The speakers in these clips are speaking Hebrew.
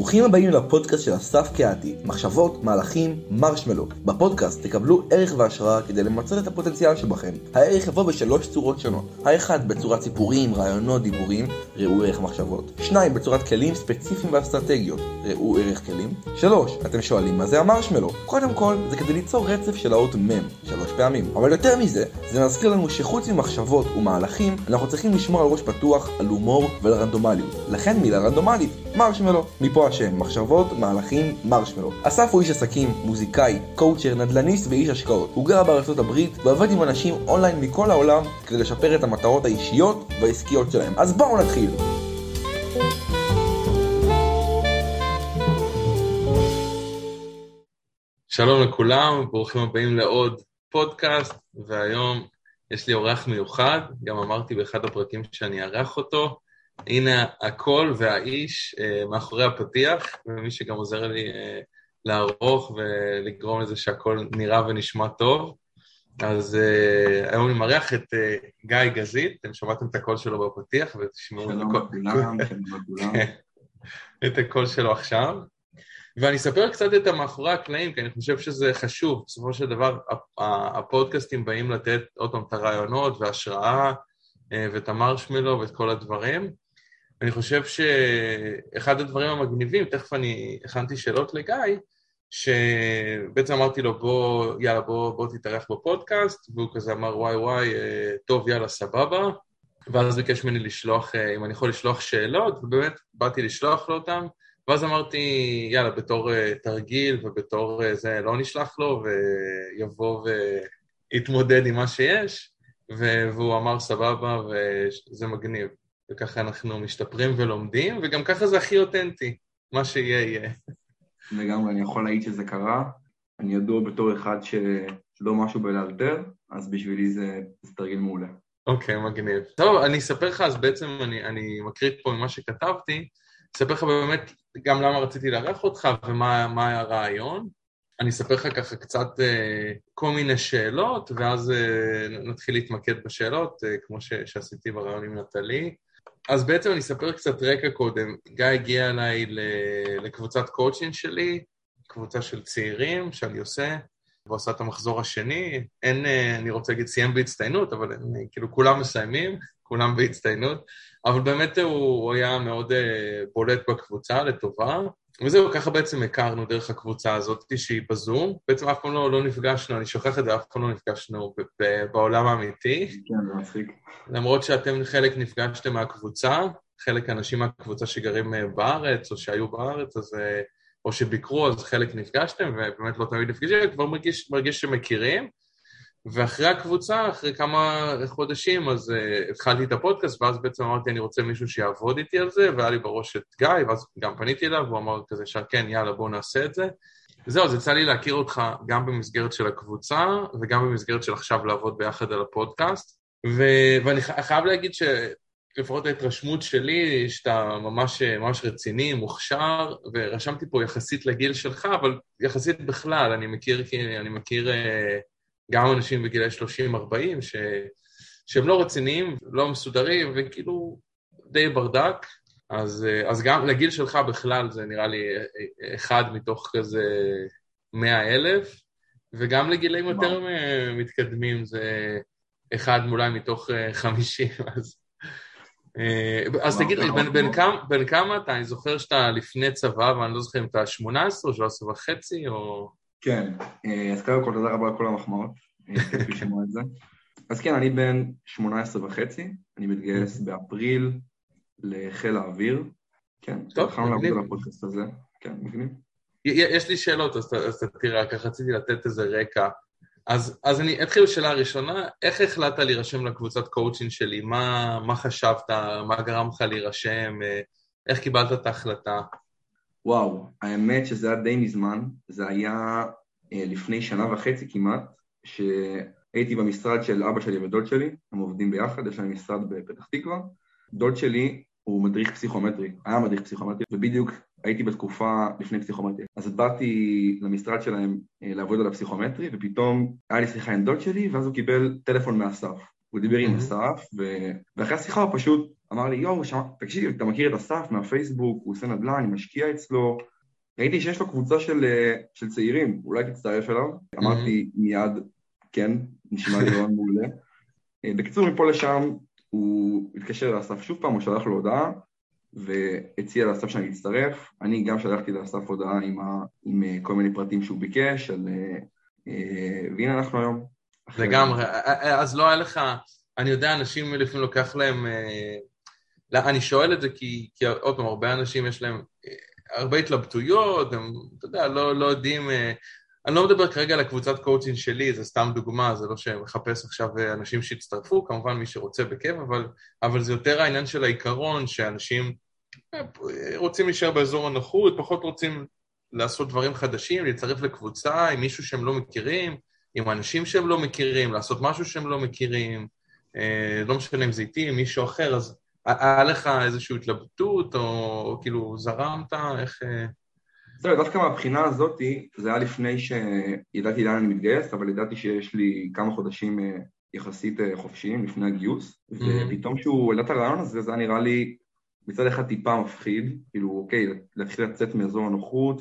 ברוכים הבאים לפודקאסט של אסף קהתי, מחשבות, מהלכים, מרשמלו. בפודקאסט תקבלו ערך והשראה כדי למצות את הפוטנציאל שבכם. הערך יבוא בשלוש צורות שונות. האחד בצורת סיפורים, רעיונות, דיבורים, ראו ערך מחשבות. שניים בצורת כלים ספציפיים ואסטרטגיות, ראו ערך כלים. שלוש, אתם שואלים מה זה המרשמלו? קודם כל, זה כדי ליצור רצף של האות מ' שלוש פעמים. אבל יותר מזה, זה מזכיר לנו שחוץ ממחשבות ומהלכים, אנחנו צריכים לשמור על ראש פתוח, על הומור ועל רנדומליות. לכן מילה רנדומלית, מרשמלו. מפה השם, מחשבות, מהלכים, מרשמלו. אסף הוא איש עסקים, מוזיקאי, coacher, נדל"ניסט ואיש השקעות. הוא גר בארצות הברית ועובד עם אנשים אונליין מכל העולם כדי לשפר את המטרות האישיות והעסקיות שלהם. אז בואו נתחיל. שלום לכולם, ברוכים הבאים לעוד פודקאסט, והיום יש לי אורח מיוחד, גם אמרתי באחד הפרקים שאני אארח אותו. הנה הקול והאיש אה, מאחורי הפתיח, ומי שגם עוזר לי אה, לערוך ולגרום לזה שהכל נראה ונשמע טוב. אז אה, היום אני מארח את גיא גזית, אתם שמעתם את הקול שלו בפתיח ותשמעו את הקול... שלום לכולם. את הקול שלו עכשיו. ואני אספר קצת את המאחורי הקלעים, כי אני חושב שזה חשוב. בסופו של דבר, הפודקאסטים באים לתת עוד פעם את הרעיונות וההשראה אה, ואת המרשמלו ואת כל הדברים. אני חושב שאחד הדברים המגניבים, תכף אני הכנתי שאלות לגיא, שבעצם אמרתי לו, בוא, יאללה, בוא, בוא תתארח בפודקאסט, והוא כזה אמר, וואי וואי, אה, טוב, יאללה, סבבה. ואז ביקש ממני לשלוח, אה, אם אני יכול לשלוח שאלות, ובאמת באתי לשלוח לו אותם. ואז אמרתי, יאללה, בתור uh, תרגיל ובתור זה, לא נשלח לו, ויבוא ויתמודד עם מה שיש, והוא אמר סבבה, וזה מגניב. וככה אנחנו משתפרים ולומדים, וגם ככה זה הכי אותנטי, מה שיהיה יהיה. לגמרי, אני יכול להעיד שזה קרה. אני ידוע בתור אחד שלא משהו בלאלתר, אז בשבילי זה, זה תרגיל מעולה. אוקיי, מגניב. טוב, אני אספר לך, אז בעצם אני, אני מקריא פה ממה שכתבתי, אספר לך באמת גם למה רציתי לארח אותך ומה מה היה הרעיון. אני אספר לך ככה קצת אה, כל מיני שאלות, ואז אה, נתחיל להתמקד בשאלות, אה, כמו ש, שעשיתי בראיון עם נטלי. אז בעצם אני אספר קצת רקע קודם. גיא הגיע אליי לקבוצת קואוצ'ינג שלי, קבוצה של צעירים שאני עושה, והוא עשה את המחזור השני. אין, אה, אני רוצה להגיד סיים בהצטיינות, אבל אה, כאילו כולם מסיימים, כולם בהצטיינות. אבל באמת הוא, הוא היה מאוד אה, בולט בקבוצה לטובה. וזהו, ככה בעצם הכרנו דרך הקבוצה הזאת שהיא בזום. בעצם אף פעם לא, לא נפגשנו, אני שוכח את זה, אף פעם לא נפגשנו בעולם האמיתי. כן, זה מצחיק. למרות שאתם חלק נפגשתם מהקבוצה, חלק אנשים מהקבוצה שגרים אה, בארץ או שהיו בארץ, אז, אה, או שביקרו, אז חלק נפגשתם, ובאמת לא תמיד נפגשים, כבר מרגיש, מרגיש שמכירים. ואחרי הקבוצה, אחרי כמה חודשים, אז uh, התחלתי את הפודקאסט, ואז בעצם אמרתי, אני רוצה מישהו שיעבוד איתי על זה, והיה לי בראש את גיא, ואז גם פניתי אליו, והוא אמר כזה, שכן, יאללה, בואו נעשה את זה. וזהו, אז יצא לי להכיר אותך גם במסגרת של הקבוצה, וגם במסגרת של עכשיו לעבוד ביחד על הפודקאסט. ו- ואני ח- חייב להגיד שלפחות ההתרשמות שלי, שאתה ממש, ממש רציני, מוכשר, ורשמתי פה יחסית לגיל שלך, אבל יחסית בכלל, אני מכיר, כי אני מכיר... אה, גם אנשים בגילי 30-40, ש... שהם לא רציניים, לא מסודרים, וכאילו די ברדק. אז, אז גם לגיל שלך בכלל זה נראה לי אחד מתוך כזה מאה אלף, וגם לגילאים יותר מתקדמים זה אחד אולי מתוך חמישים, אז... אז תגיד לי, בן, בן, כמה, אתה? אני זוכר שאתה לפני צבא, ואני לא זוכר אם אתה 18 או 13 וחצי, או... כן, אה, אז קודם כל תודה רבה על כל המחמאות, אה, כיף לשמוע את זה. אז כן, אני בן 18 וחצי, אני מתגייס באפריל לחיל האוויר. כן, התחלנו לעבוד. על הפודקאסט הזה. כן, מגניב. י- יש לי שאלות, אז, תראה, ככה רציתי לתת איזה רקע. אז, אז אני אתחיל בשאלה הראשונה, איך החלטת להירשם לקבוצת קואוצ'ינג שלי? מה, מה חשבת? מה גרם לך להירשם? אה, איך קיבלת את ההחלטה? וואו, האמת שזה היה די מזמן, זה היה אה, לפני שנה וחצי כמעט, שהייתי במשרד של אבא שלי ודוד שלי, הם עובדים ביחד, יש להם משרד בפתח תקווה. דוד שלי הוא מדריך פסיכומטרי, היה מדריך פסיכומטרי, ובדיוק הייתי בתקופה לפני פסיכומטרי. אז באתי למשרד שלהם אה, לעבוד על הפסיכומטרי, ופתאום היה לי שיחה עם דוד שלי, ואז הוא קיבל טלפון מאסף. הוא דיבר עם. אסף, ו... ואחרי השיחה הוא פשוט אמר לי, יואו, שמע, תקשיב, אתה מכיר את אסף מהפייסבוק, הוא עושה נדל"ן, אני משקיע אצלו, ראיתי שיש לו קבוצה של, אה, של צעירים, אולי תצטרף אליו? Mm-hmm. אמרתי מיד, כן, נשמע לי מאוד מעולה. אה, בקיצור, מפה לשם הוא התקשר לאסף שוב פעם, הוא שלח לו הודעה, והציע לאסף שאני אצטרף. אני גם שלחתי לאסף הודעה עם, ה, עם אה, כל מיני פרטים שהוא ביקש, על, והנה אנחנו היום. לגמרי, אז לא היה לך, אני יודע, אנשים לפעמים לוקח להם, לא, אני שואל את זה כי, כי עוד פעם, הרבה אנשים יש להם הרבה התלבטויות, הם, אתה יודע, לא, לא יודעים... אה, אני לא מדבר כרגע על הקבוצת קואוצ'ינג שלי, זה סתם דוגמה, זה לא שמחפש עכשיו אה, אנשים שיצטרפו, כמובן מי שרוצה בכיף, אבל, אבל זה יותר העניין של העיקרון, שאנשים אה, רוצים להישאר באזור הנוחות, פחות רוצים לעשות דברים חדשים, להצטרף לקבוצה עם מישהו שהם לא מכירים, עם אנשים שהם לא מכירים, לעשות משהו שהם לא מכירים, לא משנה אם זה איתי, עם מישהו אחר, אז היה לך איזושהי התלבטות, או כאילו זרמת, איך... בסדר, דווקא מהבחינה הזאת, זה היה לפני שידעתי לאן אני מתגייס, אבל ידעתי שיש לי כמה חודשים אה, יחסית אה, חופשיים לפני הגיוס, mm-hmm. ופתאום שהוא העלה את הרעיון הזה, זה היה נראה לי מצד אחד טיפה מפחיד, כאילו, אוקיי, להתחיל לצאת מאזור הנוחות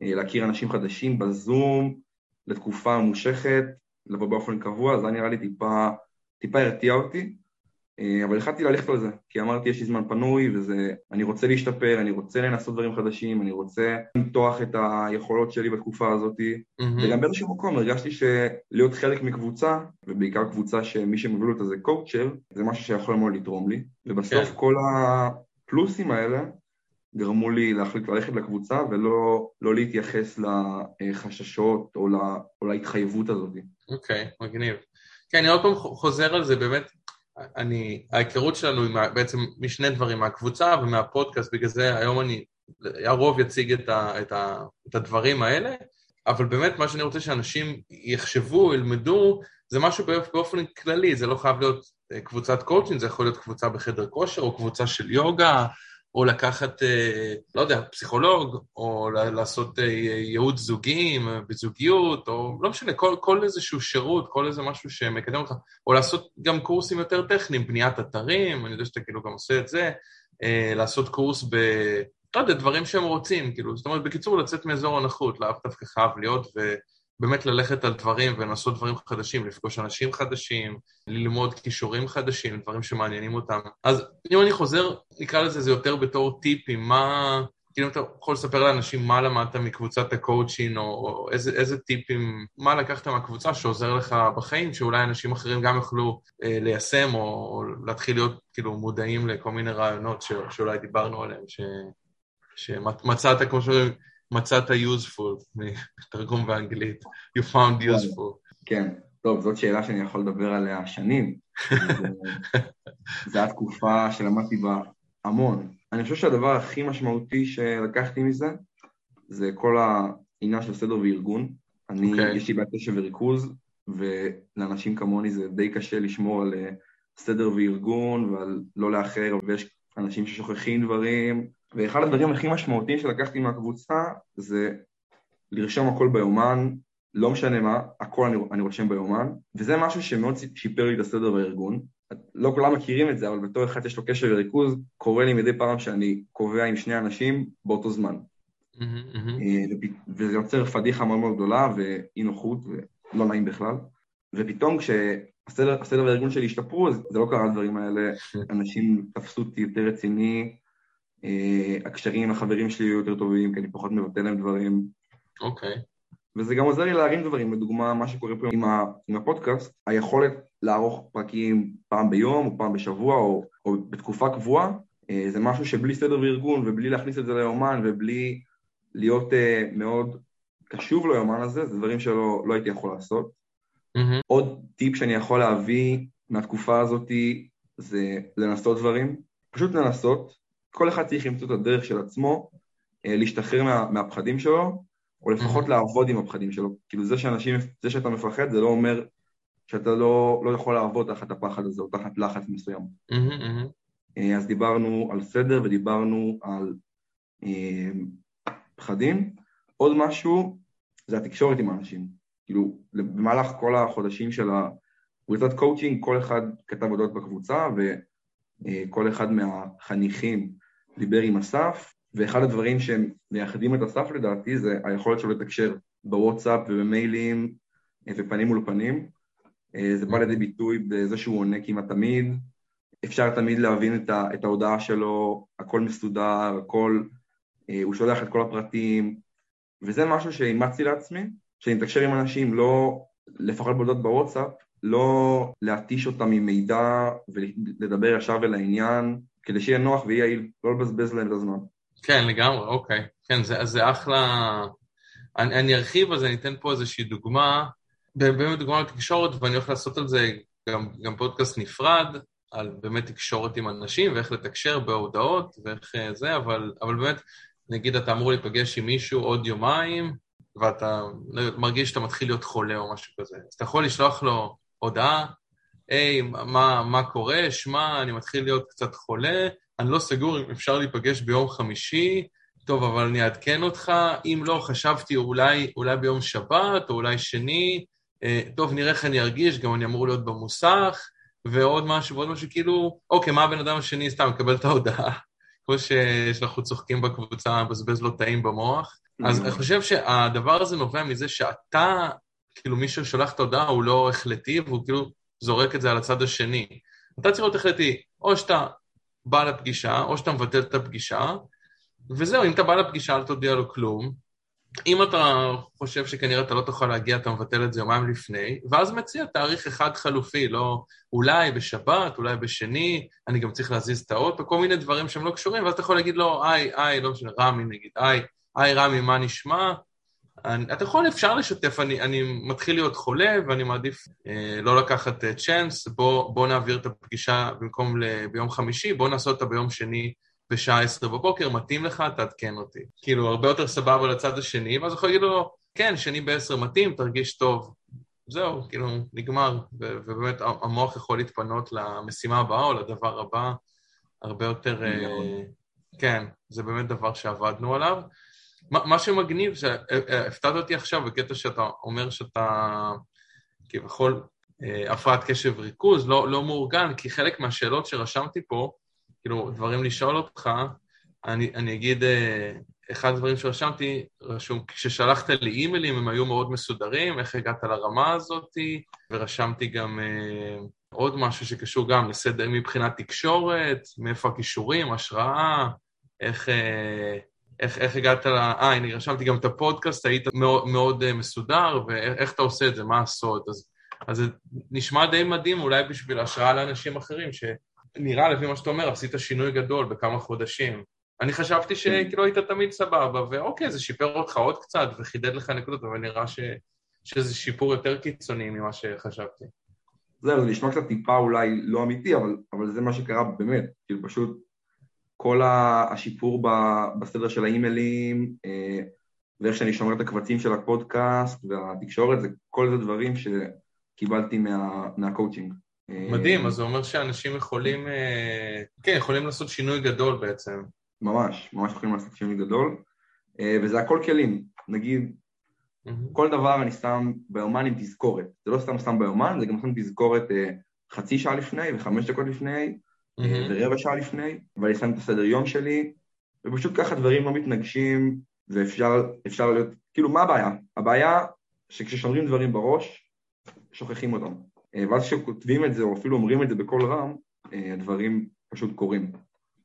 ולהכיר אנשים חדשים בזום לתקופה ממושכת, לבוא באופן קבוע, זה היה נראה לי טיפה, טיפה הרתיע אותי. אה, אבל החלטתי ללכת על זה, כי אמרתי יש לי זמן פנוי וזה, אני רוצה להשתפר, אני רוצה לנסות דברים חדשים, אני רוצה למתוח את היכולות שלי בתקופה הזאת, mm-hmm. וגם באיזשהו מקום הרגשתי שלהיות חלק מקבוצה, ובעיקר קבוצה שמי שמוביל אותה זה קואוצ'ר, זה משהו שיכול מאוד לתרום לי, ובסוף כן. כל הפלוסים האלה גרמו לי להחליט ללכת לקבוצה ולא לא להתייחס לחששות או, לה, או להתחייבות הזאת. אוקיי, okay, מגניב. כן, אני עוד פעם חוזר על זה, באמת, אני, ההיכרות שלנו היא בעצם משני דברים, מהקבוצה ומהפודקאסט, בגלל זה היום אני, הרוב יציג את, ה, את, ה, את הדברים האלה, אבל באמת מה שאני רוצה שאנשים יחשבו, ילמדו, זה משהו באופן כללי, זה לא חייב להיות אה, קבוצת קואוצ'ינג, זה יכול להיות קבוצה בחדר כושר או קבוצה של יוגה, או לקחת, אה, לא יודע, פסיכולוג, או לעשות אה, ייעוץ זוגים בזוגיות, או לא משנה, כל, כל איזשהו שירות, כל איזה משהו שמקדם אותך, או לעשות גם קורסים יותר טכניים, בניית אתרים, אני יודע שאתה כאילו גם עושה את זה, אה, לעשות קורס ב... לא יודע, דברים שהם רוצים, כאילו, זאת אומרת, בקיצור, לצאת מאזור הנוחות, לאו דווקא חייב להיות, ו... באמת ללכת על דברים ולנסות דברים חדשים, לפגוש אנשים חדשים, ללמוד כישורים חדשים, דברים שמעניינים אותם. אז אם אני חוזר, נקרא לזה, זה יותר בתור טיפים, מה... כאילו אתה יכול לספר לאנשים מה למדת מקבוצת הקואוצ'ין, או, או איזה, איזה טיפים, מה לקחת מהקבוצה שעוזר לך בחיים, שאולי אנשים אחרים גם יוכלו אה, ליישם, או, או להתחיל להיות כאילו מודעים לכל מיני רעיונות ש, שאולי דיברנו עליהם, ש, שמצאת, כמו שאומרים, מצאת useful, מתרגום באנגלית, you found useful. כן, טוב, זאת שאלה שאני יכול לדבר עליה שנים. זו הייתה תקופה שלמדתי בה המון. אני חושב שהדבר הכי משמעותי שלקחתי מזה, זה כל העניין של סדר וארגון. אני, okay. אוקיי. יש לי בעיית קשב וריכוז, ולאנשים כמוני זה די קשה לשמור על אה, סדר וארגון ועל לא לאחר, ויש אנשים ששוכחים דברים, ואחד הדברים הכי משמעותיים שלקחתי מהקבוצה זה לרשום הכל ביומן, לא משנה מה, הכל אני, אני רושם ביומן, וזה משהו שמאוד שיפר לי את הסדר בארגון. לא כולם מכירים את זה, אבל בתור אחד יש לו קשר וריכוז, קורה לי מדי פעם שאני קובע עם שני אנשים באותו זמן. Mm-hmm. וזה יוצר פדיחה מאוד מאוד גדולה ואי נוחות ולא נעים בכלל. ופתאום כשהסדר והארגון שלי השתפרו, זה לא קרה הדברים האלה, אנשים תפסו אותי יותר רציני, אה, הקשרים עם החברים שלי היו יותר טובים, כי אני פחות מבטל להם דברים. אוקיי. Okay. וזה גם עוזר לי להרים דברים, לדוגמה מה שקורה פה עם, ה, עם הפודקאסט, היכולת לערוך פרקים פעם ביום או פעם בשבוע או, או בתקופה קבועה, אה, זה משהו שבלי סדר וארגון ובלי להכניס את זה ליומן ובלי להיות uh, מאוד קשוב ליומן הזה, זה דברים שלא לא הייתי יכול לעשות. Mm-hmm. עוד טיפ שאני יכול להביא מהתקופה הזאת זה לנסות דברים, פשוט לנסות, כל אחד צריך למצוא את הדרך של עצמו, אה, להשתחרר מה, מהפחדים שלו, או לפחות mm-hmm. לעבוד עם הפחדים שלו. כאילו זה שאנשים, זה שאתה מפחד זה לא אומר שאתה לא, לא יכול לעבוד תחת הפחד הזה או תחת לחץ מסוים. Mm-hmm. אז דיברנו על סדר ודיברנו על אה, פחדים. עוד משהו זה התקשורת עם האנשים. כאילו, במהלך כל החודשים של הקבוצת קואוצ'ינג, כל אחד כתב הודעות בקבוצה, ו... אה, אחד מהחניכים דיבר עם אסף, ואחד הדברים שהם מייחדים את אסף לדעתי זה היכולת שלו לתקשר בוואטסאפ ובמיילים אה, ופנים מול פנים. זה בא לידי ביטוי בזה שהוא עונה כמעט תמיד, אפשר תמיד להבין את, ההודעה שלו, הכל מסודר, הכל, הוא שולח את כל הפרטים, וזה משהו שאימצתי לעצמי, שאני מתקשר עם אנשים, לא, לפחות בודות בוואטסאפ, לא להתיש אותם עם מידע ולדבר ישר ולעניין, כדי שיהיה נוח ויהיה יעיל, לא לבזבז להם את הזמן. כן, לגמרי, אוקיי. כן, זה, זה אחלה... אני, אני ארחיב על זה, אני אתן פה איזושהי דוגמה, באמת דוגמה לתקשורת, ואני הולך לעשות על זה גם, גם פודקאסט נפרד, על באמת תקשורת עם אנשים ואיך לתקשר בהודעות ואיך אה, זה, אבל, אבל באמת, נגיד אתה אמור להיפגש עם מישהו עוד יומיים, ואתה מרגיש שאתה מתחיל להיות חולה או משהו כזה. אז אתה יכול לשלוח לו הודעה, היי, מה, מה קורה? שמע, אני מתחיל להיות קצת חולה, אני לא סגור אם אפשר להיפגש ביום חמישי, טוב, אבל אני אעדכן אותך, אם לא, חשבתי אולי, אולי ביום שבת או אולי שני, אה, טוב, נראה איך אני ארגיש, גם אני אמור להיות במוסך, ועוד משהו ועוד משהו, כאילו, אוקיי, מה הבן אדם השני סתם מקבל את ההודעה? כמו שאנחנו צוחקים בקבוצה, מבזבז לו תאים במוח. אז אני חושב שהדבר הזה נובע מזה שאתה, כאילו מי ששולח את ההודעה הוא לא החלטי, והוא כאילו זורק את זה על הצד השני. אתה צריך להיות החלטי, או שאתה בא לפגישה, או שאתה מבטל את הפגישה, וזהו, אם אתה בא לפגישה אל תודיע לו כלום. אם אתה חושב שכנראה אתה לא תוכל להגיע, אתה מבטל את זה יומיים לפני, ואז מציע תאריך אחד חלופי, לא אולי בשבת, אולי בשני, אני גם צריך להזיז את האוטו, כל מיני דברים שהם לא קשורים, ואז אתה יכול להגיד לו, היי, היי, לא משנה, רמי נגיד, היי, היי רמי, מה נשמע? אני, אתה יכול, אפשר לשתף, אני, אני מתחיל להיות חולה ואני מעדיף אה, לא לקחת צ'אנס, בוא, בוא נעביר את הפגישה במקום ל, ביום חמישי, בוא נעשה אותה ביום שני בשעה עשרה בבוקר, מתאים לך, תעדכן אותי. כאילו, הרבה יותר סבבה לצד השני, ואז יכול להגיד לו, כן, שני בעשר מתאים, תרגיש טוב. זהו, כאילו, נגמר, ו- ובאמת המוח יכול להתפנות למשימה הבאה או לדבר הבא הרבה יותר... אה, כן, זה באמת דבר שעבדנו עליו. מה שמגניב, שהפתעת אותי עכשיו בקטע שאתה אומר שאתה כביכול אה, הפרעת קשב וריכוז, לא, לא מאורגן, כי חלק מהשאלות שרשמתי פה, כאילו, דברים לשאול אותך, אני, אני אגיד, אה, אחד הדברים שרשמתי, רשום, כששלחת לי אימיילים הם היו מאוד מסודרים, איך הגעת לרמה הזאת, ורשמתי גם אה, עוד משהו שקשור גם לסדר מבחינת תקשורת, מאיפה הכישורים, השראה, איך... אה, איך, איך הגעת ל... אה, הנה, רשמתי גם את הפודקאסט, היית מאוד, מאוד אה, מסודר, ואיך אתה עושה את זה, מה הסוד? אז, אז זה נשמע די מדהים, אולי בשביל השראה לאנשים אחרים, שנראה, לפי מה שאתה אומר, עשית שינוי גדול בכמה חודשים. אני חשבתי שכאילו היית תמיד סבבה, ואוקיי, זה שיפר אותך עוד קצת וחידד לך נקודות, אבל נראה ש, שזה שיפור יותר קיצוני ממה שחשבתי. זהו, זה נשמע קצת טיפה אולי לא אמיתי, אבל, אבל זה מה שקרה באמת, כאילו פשוט כל השיפור בסדר של האימיילים, אה, ואיך שאני שומר את הקבצים של הפודקאסט והתקשורת, זה כל זה דברים שקיבלתי מה, מהקואוצ'ינג. אה, מדהים, אז זה אומר שאנשים יכולים, אה, כן, יכולים לעשות שינוי גדול בעצם. ממש, ממש יכולים לעשות שינוי גדול, וזה הכל כלים. נגיד, mm-hmm. כל דבר אני שם ביומן עם תזכורת. זה לא סתם שם ביומן, זה גם שם תזכורת חצי שעה לפני וחמש דקות לפני, mm-hmm. ורבע שעה לפני, ואני שם את הסדר יום שלי, ופשוט ככה דברים לא מתנגשים, ואפשר להיות, כאילו מה הבעיה? הבעיה שכששומרים דברים בראש, שוכחים אותם. אה, ואז כשכותבים את זה, או אפילו אומרים את זה בקול רם, אה, הדברים פשוט קורים,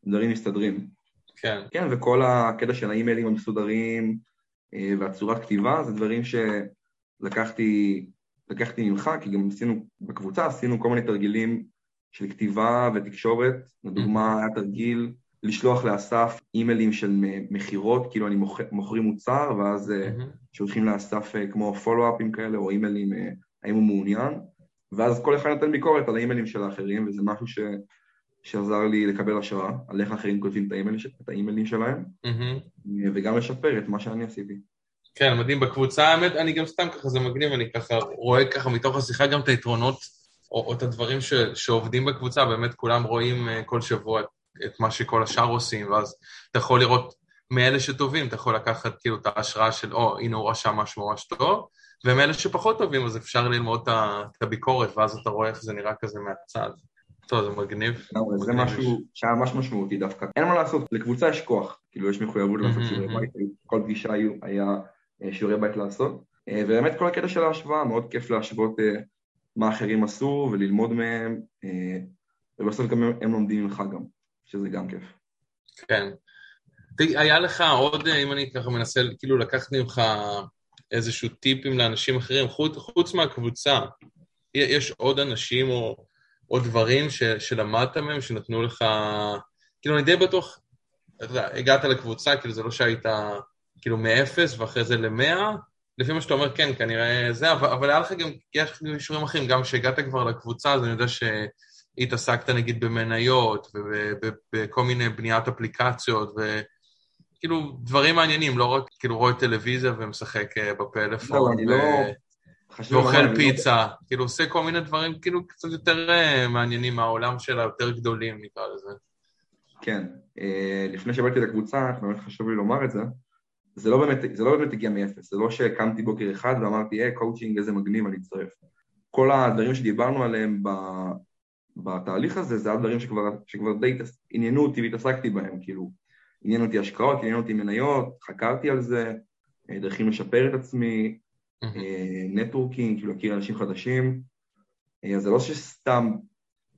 דברים מסתדרים. כן. כן, וכל הקטע של האימיילים המסודרים אה, והצורת כתיבה, זה דברים שלקחתי לקחתי ממך, כי גם עשינו, בקבוצה עשינו כל מיני תרגילים של כתיבה ותקשורת, לדוגמה היה תרגיל לשלוח לאסף אימיילים של מכירות, כאילו אני מוכר, מוכרים מוצר, ואז mm-hmm. שולחים לאסף אה, כמו פולו-אפים כאלה, או אימיילים, אה, האם הוא מעוניין, ואז כל אחד נותן ביקורת על האימיילים של האחרים, וזה משהו ש... שעזר לי לקבל השראה, על איך אחרים כותבים את, האימייל, את האימיילים שלהם, mm-hmm. וגם לשפר את מה שאני עשיתי. כן, מדהים. בקבוצה, האמת, אני גם סתם ככה, זה מגניב, אני ככה רואה ככה מתוך השיחה גם את היתרונות או, או את הדברים ש, שעובדים בקבוצה, באמת כולם רואים uh, כל שבוע את, את מה שכל השאר עושים, ואז אתה יכול לראות מאלה שטובים, אתה יכול לקחת כאילו את ההשראה של, או, הנה הוא רשם משהו ממש טוב, ומאלה שפחות טובים, אז אפשר ללמוד את הביקורת, ואז אתה רואה איך זה נראה כזה מהצד. טוב, זה מגניב. זה משהו שהיה ממש משמעותי דווקא. אין מה לעשות, לקבוצה יש כוח, כאילו יש מחויבות לעשות שיעורי בית, כל פגישה היה שיעורי בית לעשות. ובאמת כל הקטע של ההשוואה, מאוד כיף להשוות מה אחרים עשו וללמוד מהם, ובסוף גם הם לומדים ממך גם, שזה גם כיף. כן. היה לך עוד, אם אני ככה מנסה כאילו לקחת ממך איזשהו טיפים לאנשים אחרים, חוץ, חוץ מהקבוצה, יש עוד אנשים או, או דברים ש, שלמדת מהם, שנתנו לך... כאילו, אני די בטוח, אתה יודע, הגעת לקבוצה, כאילו זה לא שהיית כאילו מאפס ואחרי זה למאה, לפי מה שאתה אומר, כן, כנראה זה, אבל, אבל היה לך גם, יש אישורים אחרים, גם כשהגעת כבר לקבוצה, אז אני יודע שהתעסקת נגיד במניות ובכל מיני בניית אפליקציות, ו... כאילו, דברים מעניינים, לא רק כאילו רואה טלוויזיה ומשחק אה, בפלאפון. לא, אני לא... ואוכל פיצה, כאילו עושה כל מיני דברים כאילו קצת יותר אה, מעניינים מהעולם של היותר גדולים, נקרא לזה. כן, אה, לפני שבאתי לקבוצה, באמת חשוב לי לומר את זה, זה לא באמת, זה לא באמת הגיע מאפס, זה לא שקמתי בוקר אחד ואמרתי, היי, קואוצ'ינג, איזה מגניב, אני אצטרף. כל הדברים שדיברנו עליהם בתהליך הזה, זה הדברים שכבר, שכבר די עניינו אותי והתעסקתי בהם, כאילו, עניין אותי השקעות, עניין אותי מניות, חקרתי על זה, אה, דרכים לשפר את עצמי, נטוורקינג, כאילו להכיר אנשים חדשים, אה, אז זה לא שסתם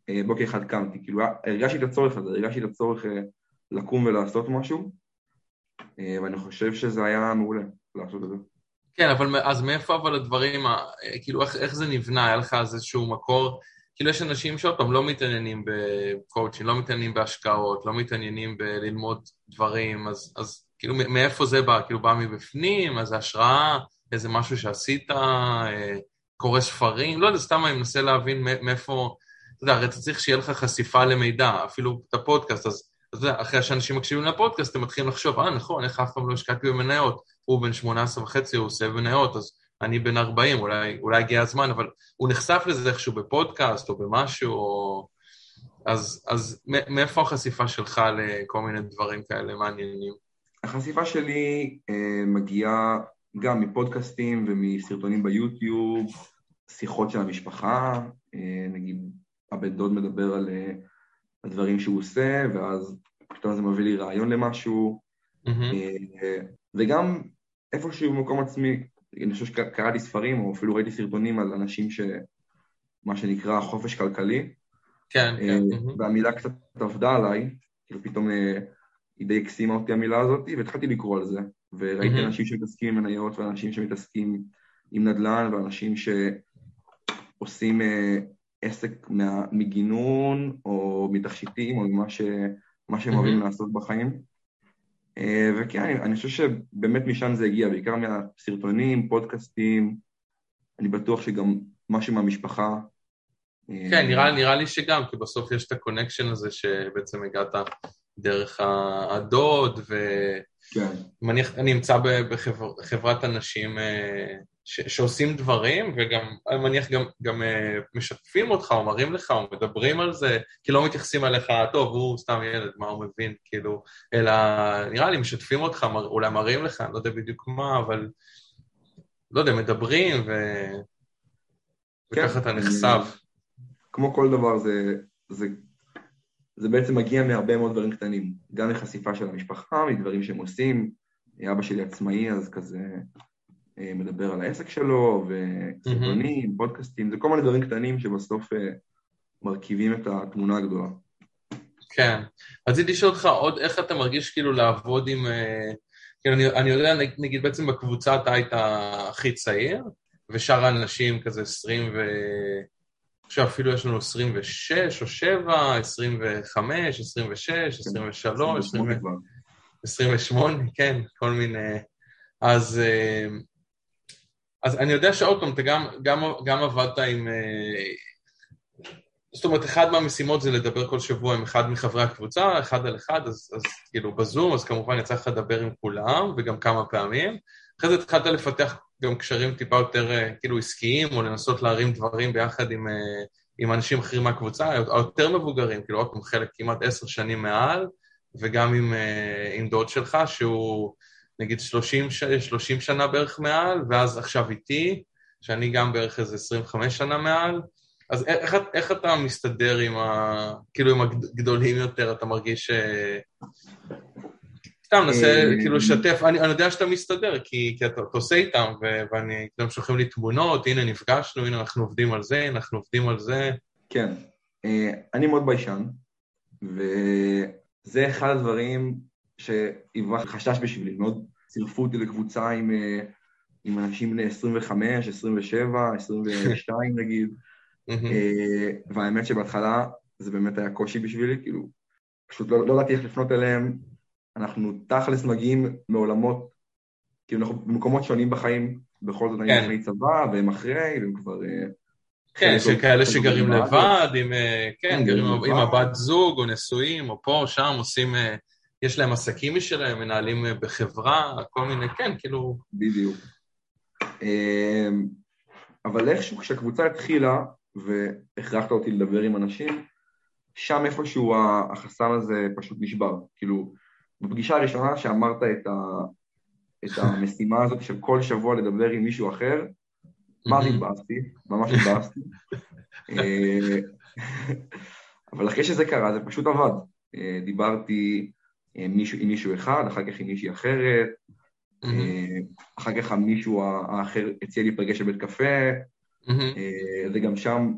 אה, בוקר אחד קמתי, כאילו הרגשתי את הצורך הזה, הרגשתי את הצורך לקום ולעשות משהו, ואני חושב שזה היה מעולה לעשות את זה. כן, אבל אז מאיפה אבל הדברים, כאילו איך, איך זה נבנה? היה לך איזשהו מקור כאילו יש אנשים שעוד פעם לא מתעניינים בקואוצ'ים, לא מתעניינים בהשקעות, לא מתעניינים בללמוד דברים, אז, אז כאילו מאיפה זה בא? כאילו בא מבפנים, אז זה השראה, איזה משהו שעשית, אה, קורא ספרים, לא יודע, סתם אני מנסה להבין מאיפה, אתה יודע, הרי אתה צריך שיהיה לך חשיפה למידע, אפילו את הפודקאסט, אז אתה יודע, אחרי שאנשים מקשיבים לפודקאסט, הם מתחילים לחשוב, אה, נכון, איך אף פעם לא השקעתי במניות, הוא בן 18 וחצי, הוא עושה מניות, אז אני בן 40, אולי, אולי הגיע הזמן, אבל הוא נחשף לזה איכשהו בפודקאסט או במשהו, או... אז, אז מאיפה החשיפה שלך לכל מיני דברים כאלה מעניינים? החשיפה שלי אה, מגיעה גם מפודקאסטים ומסרטונים ביוטיוב, שיחות של המשפחה, אה, נגיד הבן דוד מדבר על אה, הדברים שהוא עושה, ואז פתאום זה מביא לי רעיון למשהו, mm-hmm. אה, וגם איפשהו במקום עצמי, אני חושב שקראתי ספרים, או אפילו ראיתי סרטונים על אנשים ש... מה שנקרא חופש כלכלי. כן, כן. והמילה קצת עבדה עליי, כאילו פתאום היא די הקסימה אותי המילה הזאת, והתחלתי לקרוא על זה. וראיתי mm-hmm. אנשים שמתעסקים עם מניות, ואנשים שמתעסקים עם נדל"ן, ואנשים שעושים עסק מה, מגינון, או מתכשיטים, או ממה ש, שהם mm-hmm. אוהבים לעשות בחיים. Uh, וכן, אני, אני חושב שבאמת משם זה הגיע, בעיקר מהסרטונים, פודקאסטים, אני בטוח שגם משהו מהמשפחה. אה, כן, נראה, נראה לי שגם, כי בסוף יש את ה connection הזה שבעצם הגעת דרך הדוד, ו... כן. מניח, אני נמצא בחברת אנשים אה, שעושים דברים, וגם, אני מניח, גם, גם אה, משתפים אותך, או מראים לך, או מדברים על זה, כי לא מתייחסים אליך, טוב, הוא סתם ילד, מה הוא מבין, כאילו, אלא נראה לי, משתפים אותך, מר, אולי מראים לך, אני לא יודע בדיוק מה, אבל לא יודע, מדברים, ו... כן, וככה אתה נחשף. כמו כל דבר, זה, זה זה בעצם מגיע מהרבה מאוד דברים קטנים, גם מחשיפה של המשפחה, מדברים שהם עושים, אבא שלי עצמאי אז כזה מדבר על העסק שלו, וסרטונים, mm-hmm. פודקאסטים, זה כל מיני דברים קטנים שבסוף אה, מרכיבים את התמונה הגדולה. כן. רציתי לשאול אותך עוד איך אתה מרגיש כאילו לעבוד עם... אה, כאילו אני, אני יודע, נגיד בעצם בקבוצה אתה היית הכי צעיר, ושאר האנשים כזה עשרים ו... עכשיו אפילו יש לנו 26 או 7, 25, 26, 23, 28, כן, כל מיני... אז, אה, אז אני יודע שעוד פעם, אתה גם, גם, גם עבדת עם... אה, זאת אומרת, אחד מהמשימות זה לדבר כל שבוע עם אחד מחברי הקבוצה, אחד על אחד, אז, אז כאילו בזום, אז כמובן יצא לך לדבר עם כולם, וגם כמה פעמים. אחרי זה התחלת לפתח גם קשרים טיפה יותר אה, כאילו עסקיים, או לנסות להרים דברים ביחד עם, אה, עם אנשים אחרים מהקבוצה, היותר מבוגרים, כאילו עוד פעם חלק כמעט עשר שנים מעל, וגם עם, עם דוד שלך, שהוא נגיד 30, 30 שנה בערך מעל, ואז עכשיו איתי, שאני גם בערך איזה 25 שנה מעל, אז איך, איך אתה מסתדר עם ה... כאילו עם הגדולים יותר, אתה מרגיש ש... סתם, נסה כאילו לשתף, אני, אני יודע שאתה מסתדר, כי, כי אתה, אתה עושה איתם, ואני, הם שולחים לי תמונות, הנה נפגשנו, הנה אנחנו עובדים על זה, אנחנו עובדים על זה. כן, אני מאוד ביישן, וזה אחד הדברים שהיווה חשש בשבילי, מאוד. צירפו אותי לקבוצה עם, עם אנשים בני 25, 27, 22 נגיד, והאמת שבהתחלה זה באמת היה קושי בשבילי, כאילו, פשוט לא, לא ידעתי איך לפנות אליהם, אנחנו תכלס מגיעים מעולמות, כאילו אנחנו במקומות שונים בחיים, בכל זאת אני כן. אחרי צבא, והם אחרי, והם כבר... אה, כן, שכאלה שגרים לבד, עם, אה, כן, כן, גרים עם הבת זוג, או נשואים, או פה, שם, עושים, אה, יש להם עסקים משלהם, מנהלים בחברה, כל מיני, כן, כאילו... בדיוק. אבל איכשהו כשהקבוצה התחילה, והכרחת אותי לדבר עם אנשים, שם איפשהו החסם הזה פשוט נשבר. כאילו, בפגישה הראשונה שאמרת את, ה, את המשימה הזאת של כל שבוע לדבר עם מישהו אחר, מה זה התבאסתי? ממש התבאסתי. אה, אבל אחרי שזה קרה זה פשוט עבד. אה, דיברתי מישהו, עם מישהו אחד, אחר כך עם מישהי אחרת, אה, אחר כך המישהו האחר הציע להיפגש בבית קפה, וגם שם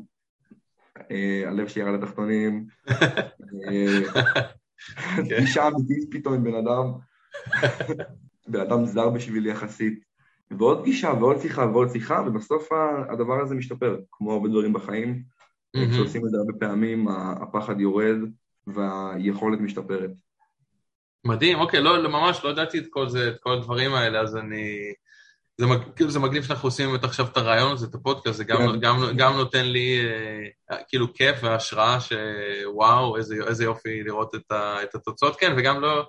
הלב שלי ירד לתחתונים. פגישה כן. אמיתית פתאום עם בן אדם, בן אדם זר בשבילי יחסית, ועוד פגישה ועוד שיחה ועוד שיחה, ובסוף הדבר הזה משתפר, כמו הרבה דברים בחיים. כשעושים את זה הרבה פעמים, הפחד יורד והיכולת משתפרת. מדהים, אוקיי, לא, לא, ממש לא ידעתי את כל זה, את כל הדברים האלה, אז אני... זה. כאילו זה מגניב שאנחנו עושים את עכשיו את הרעיון הזה, את הפודקאסט, זה גם, כן. גם, גם נותן לי אה, כאילו כיף והשראה שוואו, איזה, איזה יופי לראות את, ה, את התוצאות, כן, וגם לא,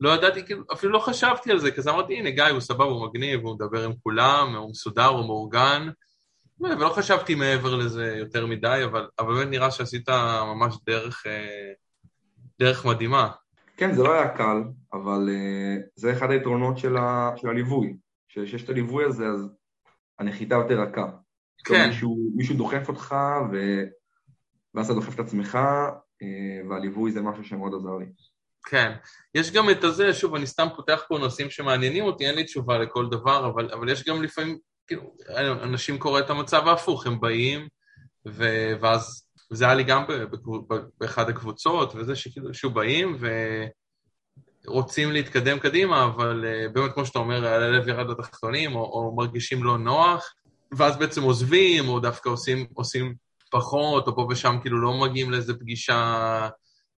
לא ידעתי, כאילו, אפילו לא חשבתי על זה, כי אמרתי, הנה גיא, הוא סבבה, הוא מגניב, הוא מדבר עם כולם, הוא מסודר, הוא מאורגן, ולא חשבתי מעבר לזה יותר מדי, אבל, אבל באמת נראה שעשית ממש דרך, אה, דרך מדהימה. כן, זה לא היה קל, אבל uh, זה אחד היתרונות של, ה, של הליווי. כשיש את הליווי הזה, אז הנחיתה יותר רכה. כן. מישהו, מישהו דוחף אותך, ו... ואז אתה דוחף את עצמך, אה, והליווי זה משהו שמאוד עזר לי. כן. יש גם את הזה, שוב, אני סתם פותח פה נושאים שמעניינים אותי, אין לי תשובה לכל דבר, אבל, אבל יש גם לפעמים, כאילו, אנשים קוראים את המצב ההפוך, הם באים, ו... ואז זה היה לי גם באחד הקבוצות, וזה שכאילו, שהוא באים, ו... רוצים להתקדם קדימה, אבל uh, באמת, כמו שאתה אומר, הלב ירד לתחתונים, או, או מרגישים לא נוח, ואז בעצם עוזבים, או דווקא עושים, עושים פחות, או פה ושם כאילו לא מגיעים לאיזה פגישה,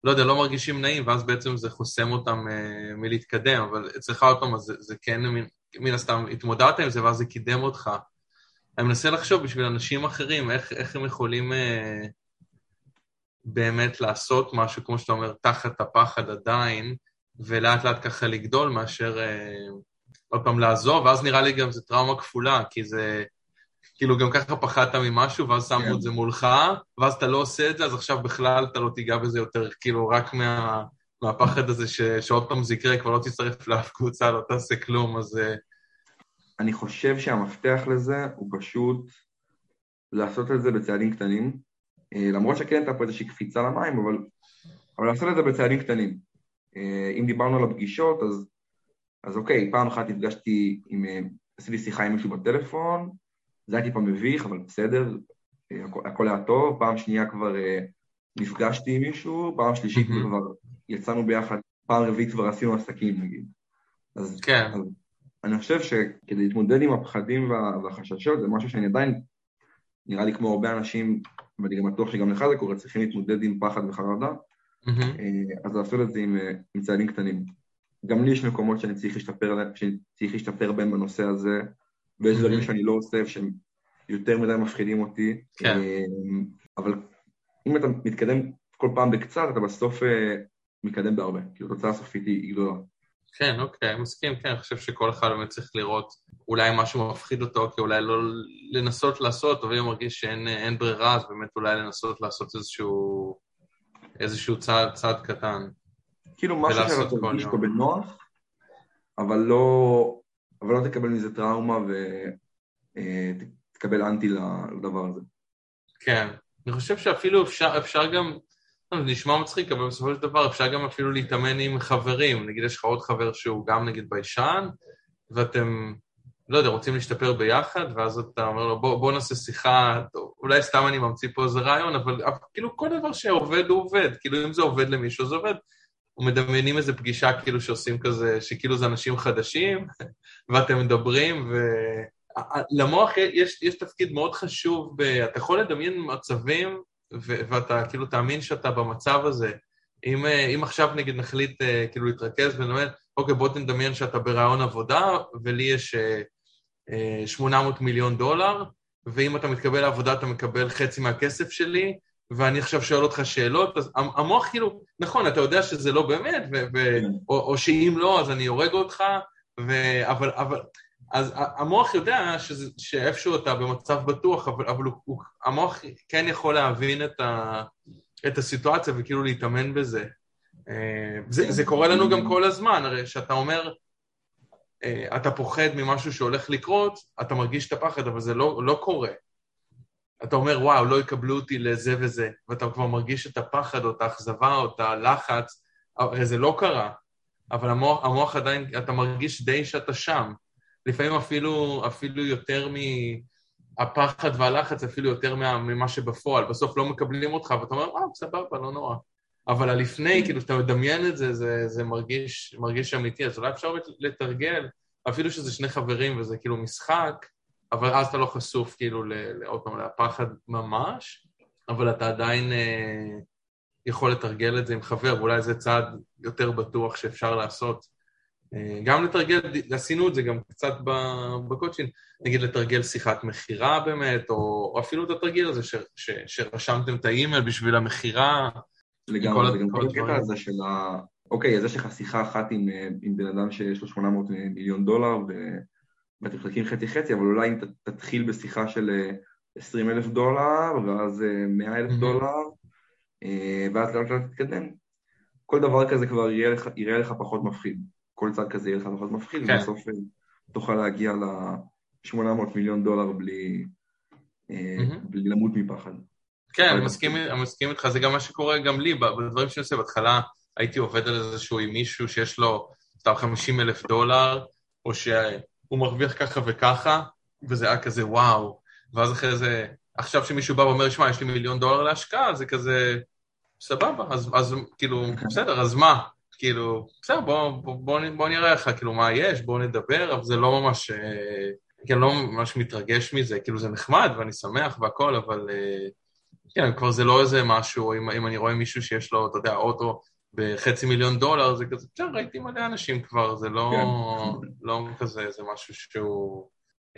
לא יודע, לא מרגישים נעים, ואז בעצם זה חוסם אותם uh, מלהתקדם, אבל אצלך עוד פעם, זה, זה כן, מן, מן הסתם, התמודדת עם זה, ואז זה קידם אותך. אני מנסה לחשוב בשביל אנשים אחרים, איך, איך הם יכולים uh, באמת לעשות משהו, כמו שאתה אומר, תחת הפחד עדיין, ולאט לאט ככה לגדול מאשר אה, עוד פעם לעזוב, ואז נראה לי גם זו טראומה כפולה, כי זה... כאילו גם ככה פחדת ממשהו, ואז שמו כן. את זה מולך, ואז אתה לא עושה את זה, אז עכשיו בכלל אתה לא תיגע בזה יותר, כאילו רק מה, מהפחד הזה ש, שעוד פעם זה יקרה, כבר לא תצטרף לאף קבוצה, לא תעשה כלום, אז... אה, אני חושב שהמפתח לזה הוא פשוט לעשות את זה בצעדים קטנים, למרות שכן הייתה פה איזושהי קפיצה למים, אבל, אבל לעשות את זה בצעדים קטנים. אה, אם דיברנו על הפגישות, אז, אז אוקיי, פעם אחת נפגשתי עם, אה, עשיתי שיחה עם מישהו בטלפון, זה היה טיפה מביך, אבל בסדר, אה, הכ, הכל היה טוב, פעם שנייה כבר נפגשתי עם מישהו, פעם שלישית mm-hmm. כבר יצאנו ביחד, פעם רביעית כבר עשינו עסקים נגיד. אז, כן. אז אני חושב שכדי להתמודד עם הפחדים וה, והחששות זה משהו שאני עדיין, נראה לי כמו הרבה אנשים, ואני גם בטוח שגם לך זה קורה, צריכים להתמודד עם פחד וחרדה, אה, אז לעשות את זה עם, אה, עם צעדים קטנים. גם לי יש מקומות שאני צריך להשתפר, שאני צריך להשתפר בהם בנושא הזה, ויש דברים שאני לא עושה שהם יותר מדי מפחידים אותי, כן. אה, אבל אם אתה מתקדם כל פעם בקצת, אתה בסוף מתקדם בהרבה, כאילו התוצאה הסופית היא גדולה. כן, אוקיי, מסכים, כן, אני חושב שכל אחד באמת צריך לראות אולי משהו מפחיד אותו, כי אולי לא לנסות לעשות, אבל אם הוא מרגיש שאין ברירה, אז באמת אולי לנסות לעשות איזשהו איזשהו צעד, צעד קטן. כאילו משהו שאתה תרגיש אותו בנוח, אבל לא, אבל לא תקבל מזה טראומה ותקבל אה, אנטי לדבר הזה. כן, אני חושב שאפילו אפשר, אפשר גם, זה נשמע מצחיק, אבל בסופו של דבר אפשר גם אפילו להתאמן עם חברים. נגיד יש לך עוד חבר שהוא גם נגיד ביישן, ואתם, לא יודע, רוצים להשתפר ביחד, ואז אתה אומר לו, בוא, בוא נעשה שיחה, אולי סתם אני ממציא פה איזה רעיון, אבל, אבל כאילו כל דבר שעובד הוא עובד, כאילו אם זה עובד למישהו זה עובד. ומדמיינים איזה פגישה כאילו שעושים כזה, שכאילו זה אנשים חדשים, ואתם מדברים, ו... למוח יש, יש תפקיד מאוד חשוב, ב... אתה יכול לדמיין מצבים. ואתה כאילו תאמין שאתה במצב הזה. אם, אם עכשיו נגיד נחליט כאילו להתרכז ונאמר, אוקיי, בוא תדמיין שאתה ברעיון עבודה, ולי יש 800 מיליון דולר, ואם אתה מתקבל לעבודה אתה מקבל חצי מהכסף שלי, ואני עכשיו שואל אותך שאלות, אז המוח כאילו, נכון, אתה יודע שזה לא באמת, ו- ו- כן. או, או שאם לא, אז אני הורג אותך, ו- אבל, אבל, אז המוח יודע שזה, שאיפשהו אתה במצב בטוח, אבל, אבל הוא, המוח כן יכול להבין את, ה, את הסיטואציה וכאילו להתאמן בזה. אה, זה, זה קורה לנו גם כל הזמן, הרי שאתה אומר, אה, אתה פוחד ממשהו שהולך לקרות, אתה מרגיש את הפחד, אבל זה לא, לא קורה. אתה אומר, וואו, לא יקבלו אותי לזה וזה, ואתה כבר מרגיש את הפחד או את האכזבה או את הלחץ, הרי זה לא קרה, אבל המוח, המוח עדיין, אתה מרגיש די שאתה שם. לפעמים אפילו, אפילו יותר מהפחד והלחץ, אפילו יותר ממה שבפועל. בסוף לא מקבלים אותך, ואתה אומר, וואו, סבבה, לא נורא. אבל הלפני, כאילו, כשאתה מדמיין את זה, זה, זה מרגיש, מרגיש אמיתי. אז אולי אפשר לתרגל, אפילו שזה שני חברים וזה כאילו משחק, אבל אז אתה לא חשוף כאילו, עוד פעם, לפחד ממש, אבל אתה עדיין אה, יכול לתרגל את זה עם חבר, ואולי זה צעד יותר בטוח שאפשר לעשות. אה, גם לתרגל, עשינו את זה גם קצת בקוצ'ין, נגיד לתרגל שיחת מכירה באמת, או, או אפילו את התרגיל הזה ש, ש, שרשמתם את האימייל בשביל המכירה. לגמרי, זה גם כל הקטע הזה של ה... אוקיי, אז יש לך שיחה אחת עם, אה, עם בן אדם שיש לו 800 מיליון דולר, ו... ואתם מחלקים חצי-חצי, אבל אולי אם תתחיל בשיחה של 20 אה, אלף דולר, ואז 100 אה, אלף דולר, אה, ואז לאט לאט תתקדם. כל דבר כזה כבר יראה לך, יראה לך פחות מפחיד. כל צד כזה יראה לך פחות מפחיד, כן. ובסוף תוכל להגיע ל-800 מיליון דולר בלי, mm-hmm. בלי למות מפחד. כן, אני מסכים, אני מסכים איתך, זה גם מה שקורה גם לי, בדברים שאני עושה בהתחלה, הייתי עובד על איזשהו עם מישהו שיש לו סתם 50 אלף דולר, או ש... הוא מרוויח ככה וככה, וזה היה כזה וואו. ואז אחרי זה, עכשיו שמישהו בא ואומר, שמע, יש לי מיליון דולר להשקעה, זה כזה, סבבה, אז, אז כאילו, okay. בסדר, אז מה? כאילו, בסדר, בוא, בוא, בוא, בוא נראה לך, כאילו, מה יש, בוא נדבר, אבל זה לא ממש, אה, כן, לא ממש מתרגש מזה, כאילו, זה נחמד ואני שמח והכל, אבל אה, כן, כבר זה לא איזה משהו, אם, אם אני רואה מישהו שיש לו, אתה יודע, אוטו בחצי מיליון דולר, זה כזה, בסדר, ראיתי מלא אנשים כבר, זה לא, כן. לא כזה, זה משהו שהוא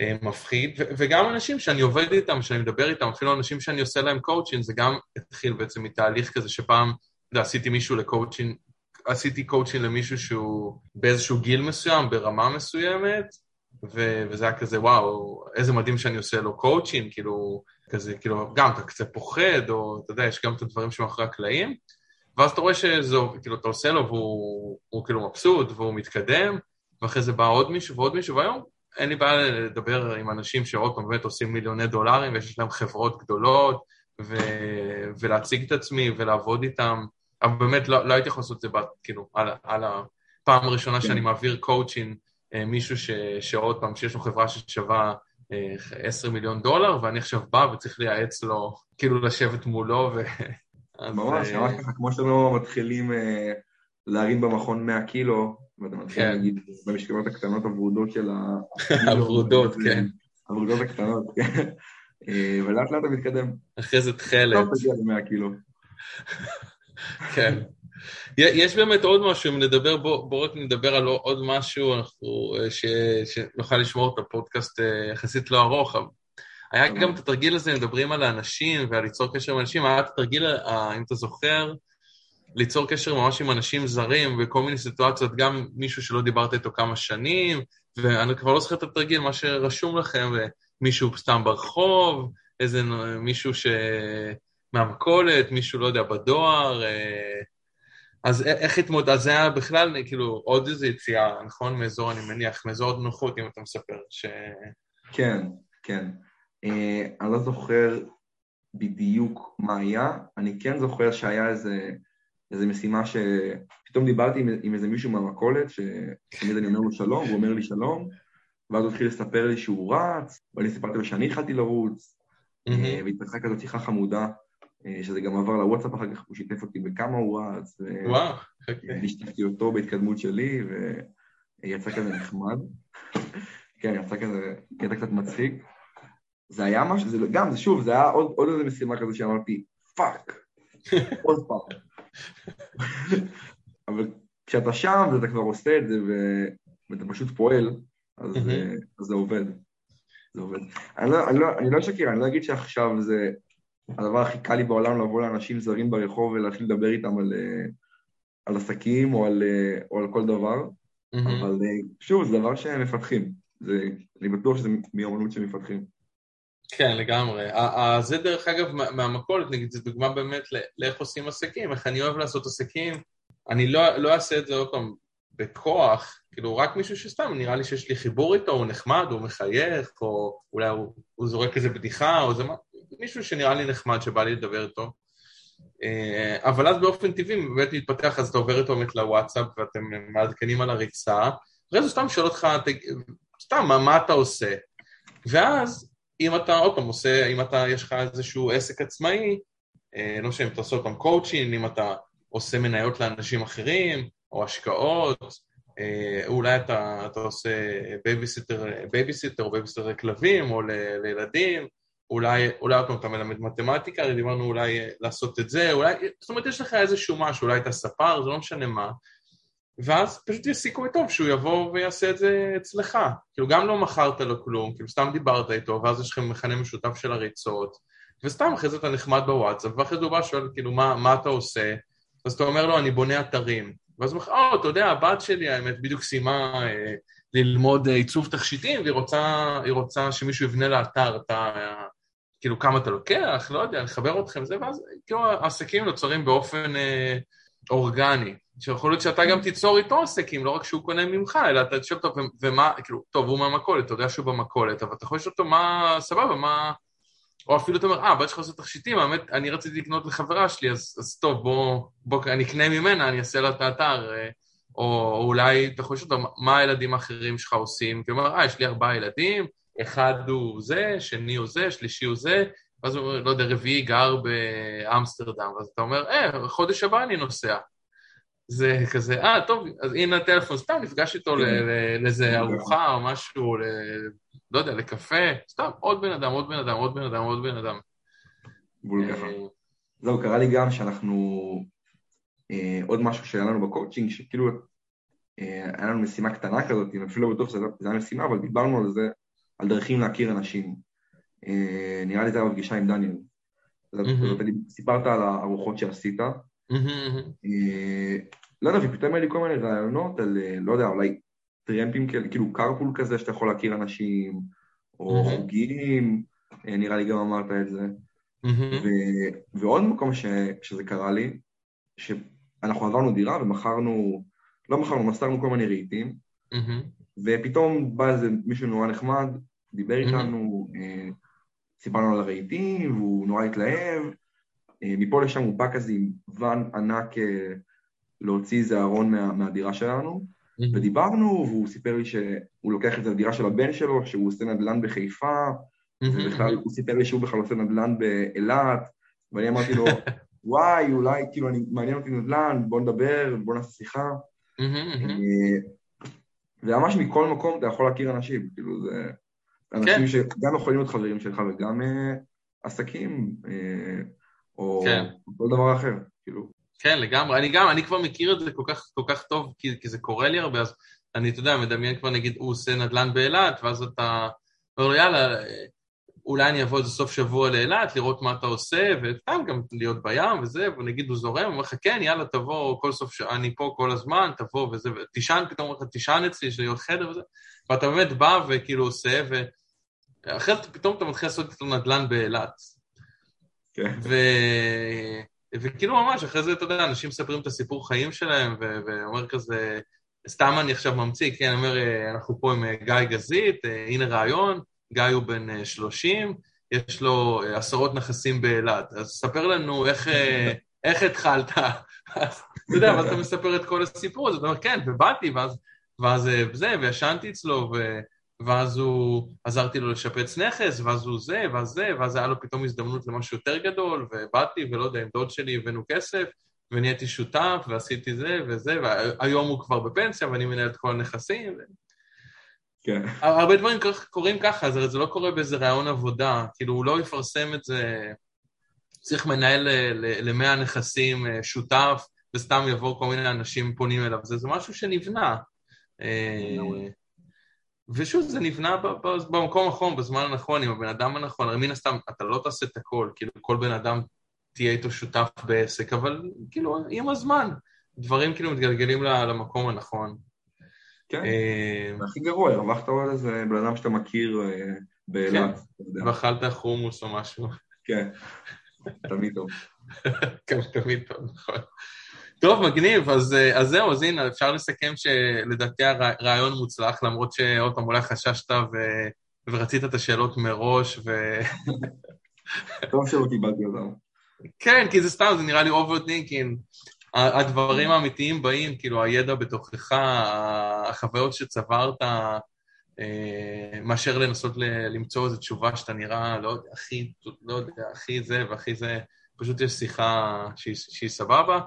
אה, מפחיד. ו- וגם אנשים שאני עובד איתם, שאני מדבר איתם, אפילו אנשים שאני עושה להם קואוצ'ינג, זה גם התחיל בעצם מתהליך כזה שפעם, אתה יודע, עשיתי מישהו לקואוצ'ינג, עשיתי קואוצ'ינג למישהו שהוא באיזשהו גיל מסוים, ברמה מסוימת, ו- וזה היה כזה, וואו, איזה מדהים שאני עושה לו קואוצ'ינג, כאילו, כזה, כאילו, גם אתה קצת פוחד, או אתה יודע, יש גם את הדברים שמאחורי הקלעים. ואז אתה רואה שזה, כאילו, אתה עושה לו והוא כאילו מבסוט והוא מתקדם, ואחרי זה בא עוד מישהו ועוד מישהו, והיום אין לי בעיה לדבר עם אנשים שעוד פעם באמת עושים מיליוני דולרים ויש להם חברות גדולות, ו... ולהציג את עצמי ולעבוד איתם, אבל באמת לא, לא הייתי יכול לעשות את זה, כאילו, על, על הפעם הראשונה כן. שאני מעביר קואוצ'ין, אה, מישהו ש... שעוד פעם, שיש לו חברה ששווה 10 אה, מיליון דולר, ואני עכשיו בא וצריך לייעץ לו, כאילו לשבת מולו ו... ממש, ממש ככה, כמו שאתם לא מתחילים אה, להרים במכון 100 קילו, ואתם מתחילים כן. להגיד במשקלות הקטנות הוורודות של ה... הוורודות, כן. הוורודות הקטנות, כן. אה, ולאט לאט אתה מתקדם. אחרי זה תכלת. טוב, תגיע ל-100 קילו. כן. יש באמת עוד משהו, אם נדבר, בואו בוא רק נדבר על עוד משהו, אנחנו, אה, שנוכל לשמור את הפודקאסט יחסית לא ארוך, היה גם את התרגיל הזה, מדברים על האנשים ועל ליצור קשר עם אנשים, היה את התרגיל, אם אתה זוכר, ליצור קשר ממש עם אנשים זרים בכל מיני סיטואציות, גם מישהו שלא דיברת איתו כמה שנים, ואני כבר לא זוכר את התרגיל, מה שרשום לכם, מישהו סתם ברחוב, איזה מישהו ש... מהמכולת, מישהו, לא יודע, בדואר, אה, אז איך התמודד, אז זה היה בכלל, כאילו, עוד איזו יציאה, נכון? מאזור, אני מניח, מאזור עוד נוחות, אם אתה מספר, ש... כן, כן. אה, אני לא זוכר בדיוק מה היה, אני כן זוכר שהיה איזה, איזה משימה שפתאום דיברתי עם, עם איזה מישהו מהמכולת, שתמיד אני אומר לו שלום, הוא אומר לי שלום, ואז הוא התחיל לספר לי שהוא רץ, ואני סיפרתי לו שאני התחלתי לרוץ, mm-hmm. והתפתחה כזאת שיחה חמודה, אה, שזה גם עבר לוואטסאפ אחר כך, הוא שיתף אותי בכמה הוא רץ, וואו, והשתפתי אותו בהתקדמות שלי, ויצא כזה נחמד. כן, יצא כזה קטע קצת מצחיק. זה היה משהו, זה גם, זה שוב, זה היה עוד, עוד איזה משימה כזה שאמרתי, fuck, עוד פעם. אבל כשאתה שם ואתה כבר עושה את זה ואתה פשוט פועל, אז, אז זה עובד. זה עובד. אני לא, לא, אני לא אשקר, אני לא אגיד שעכשיו זה הדבר הכי קל לי בעולם לבוא לאנשים זרים ברחוב ולהתחיל לדבר איתם על, על עסקים או על, או על כל דבר, אבל שוב, זה דבר שהם מפתחים. זה, אני בטוח שזה מיומנות שמפתחים. כן, לגמרי. זה דרך אגב מהמכולת, נגיד, זו דוגמה באמת לאיך עושים עסקים, איך אני אוהב לעשות עסקים. אני לא, לא אעשה את זה עוד פעם בכוח, כאילו רק מישהו שסתם, נראה לי שיש לי חיבור איתו, הוא נחמד, הוא מחייך, או אולי הוא, הוא זורק איזה בדיחה, או זה מה, מישהו שנראה לי נחמד, שבא לי לדבר איתו. אה, אבל אז באופן טבעי באמת מתפתח, אז אתה עובר איתו באמת לוואטסאפ ואתם מתעדכנים על הריצה, אחרי זה סתם שואל אותך, סתם, מה, מה אתה עושה? ואז אם אתה עוד פעם עושה, אם אתה, יש לך איזשהו עסק עצמאי, אה, לא משנה אם אתה עושה אותם קואוצ'ינג, אם אתה עושה מניות לאנשים אחרים, או השקעות, אה, אולי אתה, אתה עושה בייביסיטר, בייביסיטר או בייביסיטר לכלבים או לילדים, אולי, אולי עוד פעם אתה מלמד מתמטיקה, דיברנו אולי לעשות את זה, אולי, זאת אומרת יש לך איזשהו משהו, אולי אתה ספר, זה לא משנה מה, ואז פשוט יש סיכוי טוב שהוא יבוא ויעשה את זה אצלך. כאילו גם לא מכרת לו כלום, כאילו סתם דיברת איתו, ואז יש לכם מכנה משותף של הריצות, וסתם אחרי זה אתה נחמד בוואטסאפ, ואחרי זה הוא בא שואל כאילו מה, מה אתה עושה, אז אתה אומר לו אני בונה אתרים, ואז הוא אומר או, אתה יודע, הבת שלי האמת בדיוק סיימה אה, ללמוד אה, עיצוב תכשיטים, והיא רוצה, רוצה שמישהו יבנה לה אתר, אתה, אה, כאילו כמה אתה לוקח, לא יודע, לחבר אתכם, זה, ואז כאילו העסקים נוצרים באופן אה, אורגני. שיכול להיות שאתה גם תיצור איתו עסקים, לא רק שהוא קונה ממך, אלא אתה תשאל אותו, ומה, כאילו, טוב, הוא מהמכולת, אתה יודע שהוא במכולת, אבל אתה יכול לשאול אותו מה, סבבה, מה... או אפילו אתה אומר, אה, הבת שלך עושה תכשיטים, האמת, אני רציתי לקנות לחברה שלי, אז, אז טוב, בוא, בוא, אני אקנה ממנה, אני אעשה לה את האתר. אה, או, או אולי אתה יכול לשאול אותו, מה הילדים האחרים שלך עושים? כי הוא אומר, אה, יש לי ארבעה ילדים, אחד הוא זה, שני הוא זה, שלישי הוא זה, ואז הוא אומר, לא יודע, רביעי גר באמסטרדם, ואז אתה אומר, אה, חודש הבא אני נוסע. זה כזה, אה, טוב, אז הנה הטלפון, סתם נפגש איתו לאיזה ארוחה או משהו, לא יודע, לקפה, סתם עוד בן אדם, עוד בן אדם, עוד בן אדם, עוד בן אדם. בול ככה. זהו, קרה לי גם שאנחנו, אה, עוד משהו שהיה לנו בקואוצ'ינג, שכאילו אה, היה לנו משימה קטנה כזאת, אני אפילו לא בטוח שזה היה משימה, אבל דיברנו על זה, על דרכים להכיר אנשים. אה, נראה לי זה היה בפגישה עם דניאל. סיפרת על הארוחות שעשית, אה, לא יודע, ופתאום היה לי כל מיני רעיונות על, אה, לא יודע, אולי טרמפים כאלה, כאילו carpool כזה שאתה יכול להכיר אנשים, או חוגים, אה, נראה לי גם אמרת את זה. ועוד מקום שזה קרה לי, שאנחנו עברנו דירה ומכרנו, לא מכרנו, מסרנו כל מיני רהיטים, ופתאום בא איזה מישהו נורא נחמד, דיבר איתנו, סיפרנו על הרהיטים, והוא נורא התלהב, אה, מפה לשם הוא בא כזה עם ואן ענק אה, להוציא איזה ארון מה, מהדירה שלנו, mm-hmm. ודיברנו, והוא סיפר לי שהוא לוקח את זה לדירה של הבן שלו, שהוא עושה נדל"ן בחיפה, mm-hmm. ובכלל הוא סיפר לי שהוא בכלל עושה נדל"ן באילת, ואני אמרתי לו, וואי, אולי, כאילו, אני, מעניין אותי נדל"ן, בוא נדבר, בוא נעשה שיחה. וממש מכל מקום אתה יכול להכיר אנשים, כאילו זה... אנשים כן. שגם יכולים להיות חברים שלך וגם uh, עסקים. Uh, או כן. כל דבר אחר, כאילו. כן, לגמרי. אני גם, אני כבר מכיר את זה כל כך, כל כך טוב, כי, כי זה קורה לי הרבה, אז אני, אתה יודע, מדמיין כבר, נגיד, הוא עושה נדל"ן באילת, ואז אתה אומר לו, יאללה, אולי אני אבוא איזה סוף שבוע לאילת, לראות מה אתה עושה, וסתם גם להיות בים וזה, ונגיד הוא זורם, הוא אומר לך, כן, יאללה, תבוא כל סוף, שעה, אני פה כל הזמן, תבוא וזה, ותישן, פתאום אומר לך, תישן אצלי, יש לי עוד חדר וזה, ואתה באמת בא וכאילו עושה, ואחרי זה פתאום אתה מתחיל לעשות את הנדל"ן באילת. כן. ו... וכאילו ממש, אחרי זה, אתה יודע, אנשים מספרים את הסיפור חיים שלהם, ו... ואומר כזה, סתם אני עכשיו ממציא, כן, אני אומר, אנחנו פה עם אה, גיא גזית, אה, הנה רעיון, גיא הוא בן 30, יש לו עשרות נכסים באילת. אז ספר לנו איך, איך התחלת. אתה יודע, ואז אתה מספר את כל הסיפור הזה, אתה אומר, כן, ובאתי, ואז, ואז זה, וישנתי אצלו, ו... ואז הוא, עזרתי לו לשפץ נכס, ואז הוא זה, ואז זה, ואז היה לו פתאום הזדמנות למשהו יותר גדול, ובאתי, ולא יודע, עם דוד שלי הבאנו כסף, ונהייתי שותף, ועשיתי זה וזה, והיום הוא כבר בפנסיה, ואני מנהל את כל הנכסים. כן. הרבה דברים קורים ככה, זה, לא קורה באיזה רעיון עבודה, כאילו, הוא לא יפרסם את זה, צריך מנהל למאה נכסים, אה, שותף, וסתם יבואו כל מיני אנשים פונים אליו, זה, זה משהו שנבנה. אה, ושוב, זה נבנה במקום הנכון, בזמן הנכון, עם הבן אדם הנכון. הרי מן הסתם, אתה לא תעשה את הכל, כאילו, כל בן אדם תהיה איתו שותף בעסק, אבל כאילו, עם הזמן, דברים כאילו מתגלגלים למקום הנכון. כן, אה, הכי גרוע, הרווחת על איזה בן אדם שאתה מכיר אה, באילת. כן, ואכלת חומוס או משהו. כן, תמיד טוב. כן, תמיד טוב, נכון. טוב, מגניב, אז, אה, אז זהו, אז הנה, אפשר לסכם שלדעתי הרעיון מוצלח, למרות שעוד פעם אולי חששת ו... ורצית את השאלות מראש, ו... טוב שלא קיבלתי אותם. כן, כי זה סתם, זה נראה לי overthinking. הדברים האמיתיים באים, כאילו, הידע בתוכך, החוויות שצברת, אה, מאשר לנסות למצוא איזו תשובה שאתה נראה, לא יודע, הכי, לא יודע, הכי זה והכי זה, פשוט יש שיחה שהיא, שהיא סבבה.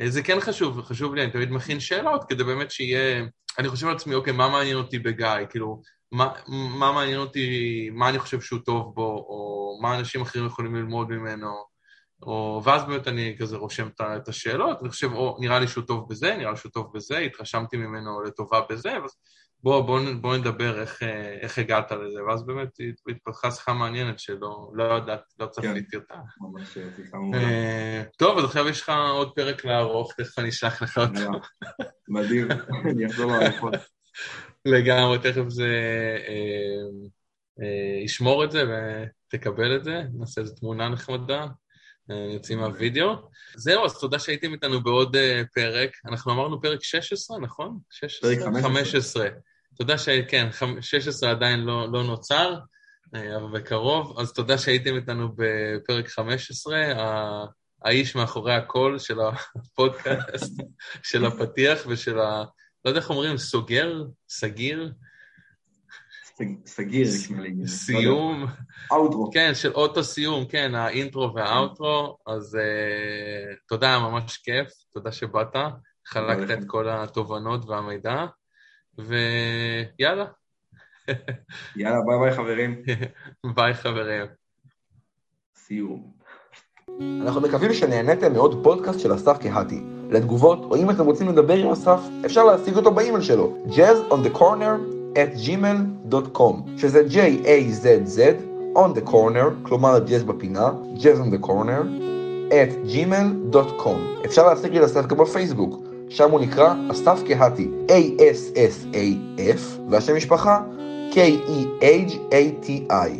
אה, זה כן חשוב, חשוב לי, אני תמיד מכין שאלות כדי באמת שיהיה... אני חושב על עצמי, אוקיי, מה מעניין אותי בגיא? כאילו, מה, מה מעניין אותי, מה אני חושב שהוא טוב בו, או מה אנשים אחרים יכולים ללמוד ממנו, או... ואז באמת אני כזה רושם את השאלות, ואני חושב, או, נראה לי שהוא טוב בזה, נראה לי שהוא טוב בזה, התרשמתי ממנו לטובה בזה, ואז בוא, בוא, בוא נדבר איך, איך הגעת לזה, ואז באמת התפתחה שיחה מעניינת שלא לא יודעת, לא כן. צפיתי אותה. ממש שיחה אה, טוב, אז עכשיו יש לך עוד פרק לערוך, תכף אני אשלח לך אותו. מדהים, אני אחזור לערוכות. לגמרי, תכף זה... אה, אה, ישמור את זה ותקבל את זה, נעשה איזו תמונה נחמדה. יוצאים. מהווידאו. זהו, אז תודה שהייתם איתנו בעוד פרק. אנחנו אמרנו פרק 16, נכון? 16? פרק 15. 15. תודה שכן, 16 עדיין לא, לא נוצר, אה, אבל בקרוב. אז תודה שהייתם איתנו בפרק 15, האיש מאחורי הקול של הפודקאסט, של הפתיח ושל ה... לא יודע איך אומרים, סוגר? סגיר? סגיר, לי. סיום. outro. כן, של אוטו סיום, כן, ה intro וה outro. אז uh, תודה, ממש כיף, תודה שבאת, חלקת את כל התובנות והמידע. ויאללה. יאללה, ביי ביי חברים. ביי חברים. סיום. אנחנו מקווים שנהניתם מעוד פודקאסט של אסף קהתי. לתגובות, או אם אתם רוצים לדבר עם אסף, אפשר להשיג אותו באימייל שלו, jazz on the corner at gmail.com, שזה J-A-Z-Z, on the corner, כלומר ג'אז בפינה, jazz on the corner, at gmail.com. אפשר להשיג את אסף גם בפייסבוק, שם הוא נקרא אסף קהתי, A-S-S-A-F, והשם משפחה K-E-H-A-T-I.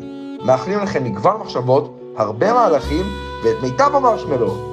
מאחלים לכם מגוון מחשבות, הרבה מהלכים ואת מיטב המרשמלו.